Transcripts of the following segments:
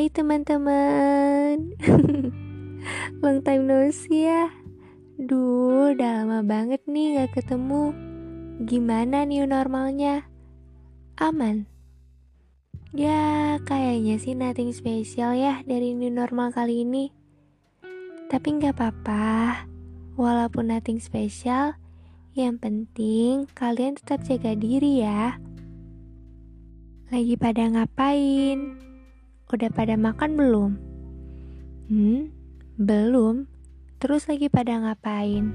Hai teman-teman Long time no see ya Duh, udah lama banget nih gak ketemu Gimana new normalnya? Aman? Ya, kayaknya sih nothing special ya dari new normal kali ini Tapi gak apa-apa Walaupun nothing special Yang penting kalian tetap jaga diri ya lagi pada ngapain? Udah pada makan belum? Hmm, belum. Terus lagi pada ngapain?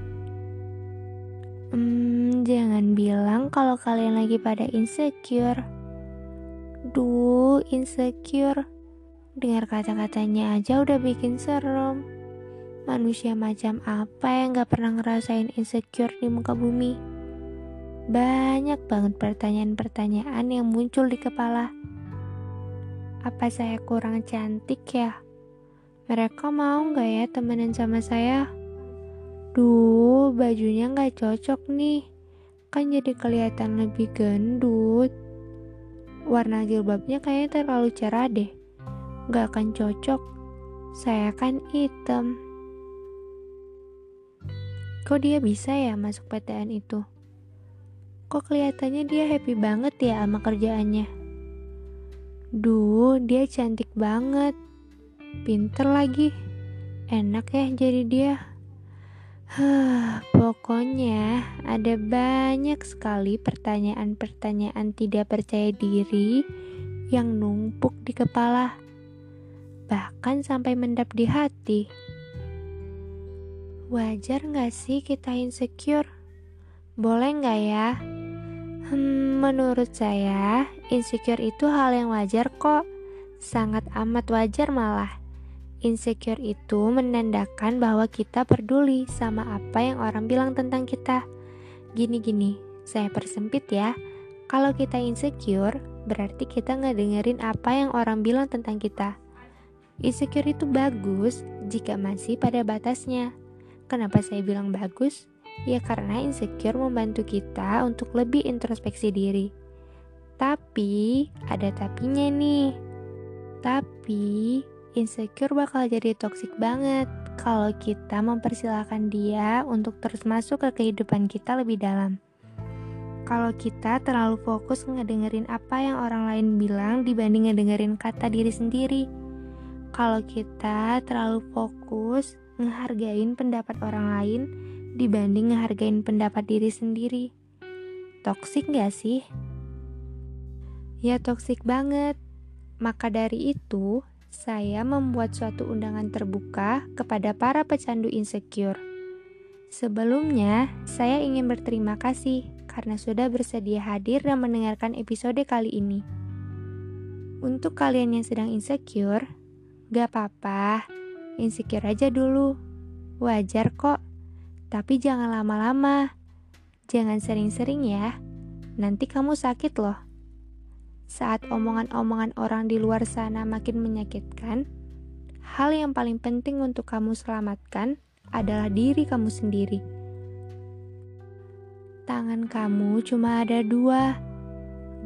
Hmm, jangan bilang kalau kalian lagi pada insecure. Duh, insecure. Dengar kata-katanya aja udah bikin serem. Manusia macam apa yang gak pernah ngerasain insecure di muka bumi? Banyak banget pertanyaan-pertanyaan yang muncul di kepala. Apa saya kurang cantik ya? Mereka mau nggak ya temenan sama saya? Duh, bajunya nggak cocok nih. Kan jadi kelihatan lebih gendut. Warna jilbabnya kayaknya terlalu cerah deh. Nggak akan cocok. Saya kan hitam. Kok dia bisa ya masuk PTN itu? Kok kelihatannya dia happy banget ya sama kerjaannya? Duh, dia cantik banget. Pinter lagi. Enak ya jadi dia. Huh, pokoknya ada banyak sekali pertanyaan-pertanyaan tidak percaya diri yang numpuk di kepala. Bahkan sampai mendap di hati. Wajar gak sih kita insecure? Boleh nggak ya? Hmm, menurut saya, insecure itu hal yang wajar kok. Sangat amat wajar malah. Insecure itu menandakan bahwa kita peduli sama apa yang orang bilang tentang kita. Gini-gini, saya persempit ya. Kalau kita insecure, berarti kita nggak dengerin apa yang orang bilang tentang kita. Insecure itu bagus jika masih pada batasnya. Kenapa saya bilang bagus? Ya karena insecure membantu kita untuk lebih introspeksi diri. Tapi ada tapinya nih. Tapi insecure bakal jadi toxic banget kalau kita mempersilahkan dia untuk terus masuk ke kehidupan kita lebih dalam. Kalau kita terlalu fokus ngedengerin apa yang orang lain bilang dibanding ngedengerin kata diri sendiri. Kalau kita terlalu fokus ngehargain pendapat orang lain dibanding ngehargain pendapat diri sendiri. Toksik gak sih? Ya toksik banget. Maka dari itu, saya membuat suatu undangan terbuka kepada para pecandu insecure. Sebelumnya, saya ingin berterima kasih karena sudah bersedia hadir dan mendengarkan episode kali ini. Untuk kalian yang sedang insecure, gak apa-apa, insecure aja dulu. Wajar kok tapi jangan lama-lama. Jangan sering-sering ya. Nanti kamu sakit loh. Saat omongan-omongan orang di luar sana makin menyakitkan, hal yang paling penting untuk kamu selamatkan adalah diri kamu sendiri. Tangan kamu cuma ada dua,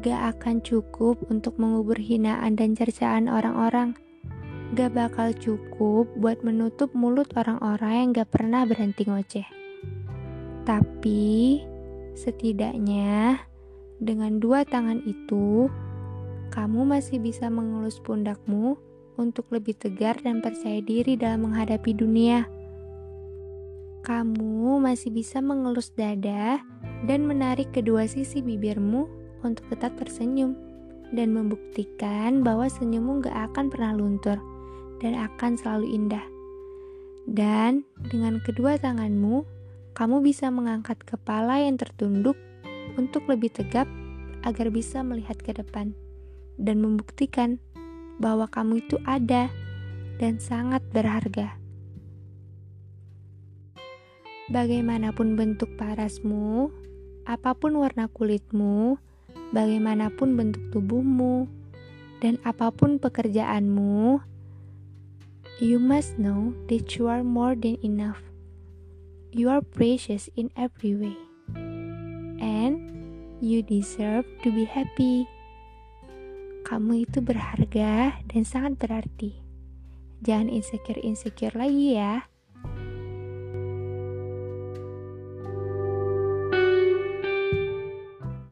gak akan cukup untuk mengubur hinaan dan cercaan orang-orang. Gak bakal cukup buat menutup mulut orang-orang yang gak pernah berhenti ngoceh. Tapi setidaknya dengan dua tangan itu, kamu masih bisa mengelus pundakmu untuk lebih tegar dan percaya diri dalam menghadapi dunia. Kamu masih bisa mengelus dada dan menarik kedua sisi bibirmu untuk tetap tersenyum dan membuktikan bahwa senyummu gak akan pernah luntur dan akan selalu indah. Dan dengan kedua tanganmu, kamu bisa mengangkat kepala yang tertunduk untuk lebih tegap agar bisa melihat ke depan dan membuktikan bahwa kamu itu ada dan sangat berharga. Bagaimanapun bentuk parasmu, apa pun warna kulitmu, bagaimanapun bentuk tubuhmu, dan apa pun pekerjaanmu, you must know that you are more than enough. You are precious in every way, and you deserve to be happy. kamu itu berharga dan sangat berarti. Jangan insecure-insecure lagi ya.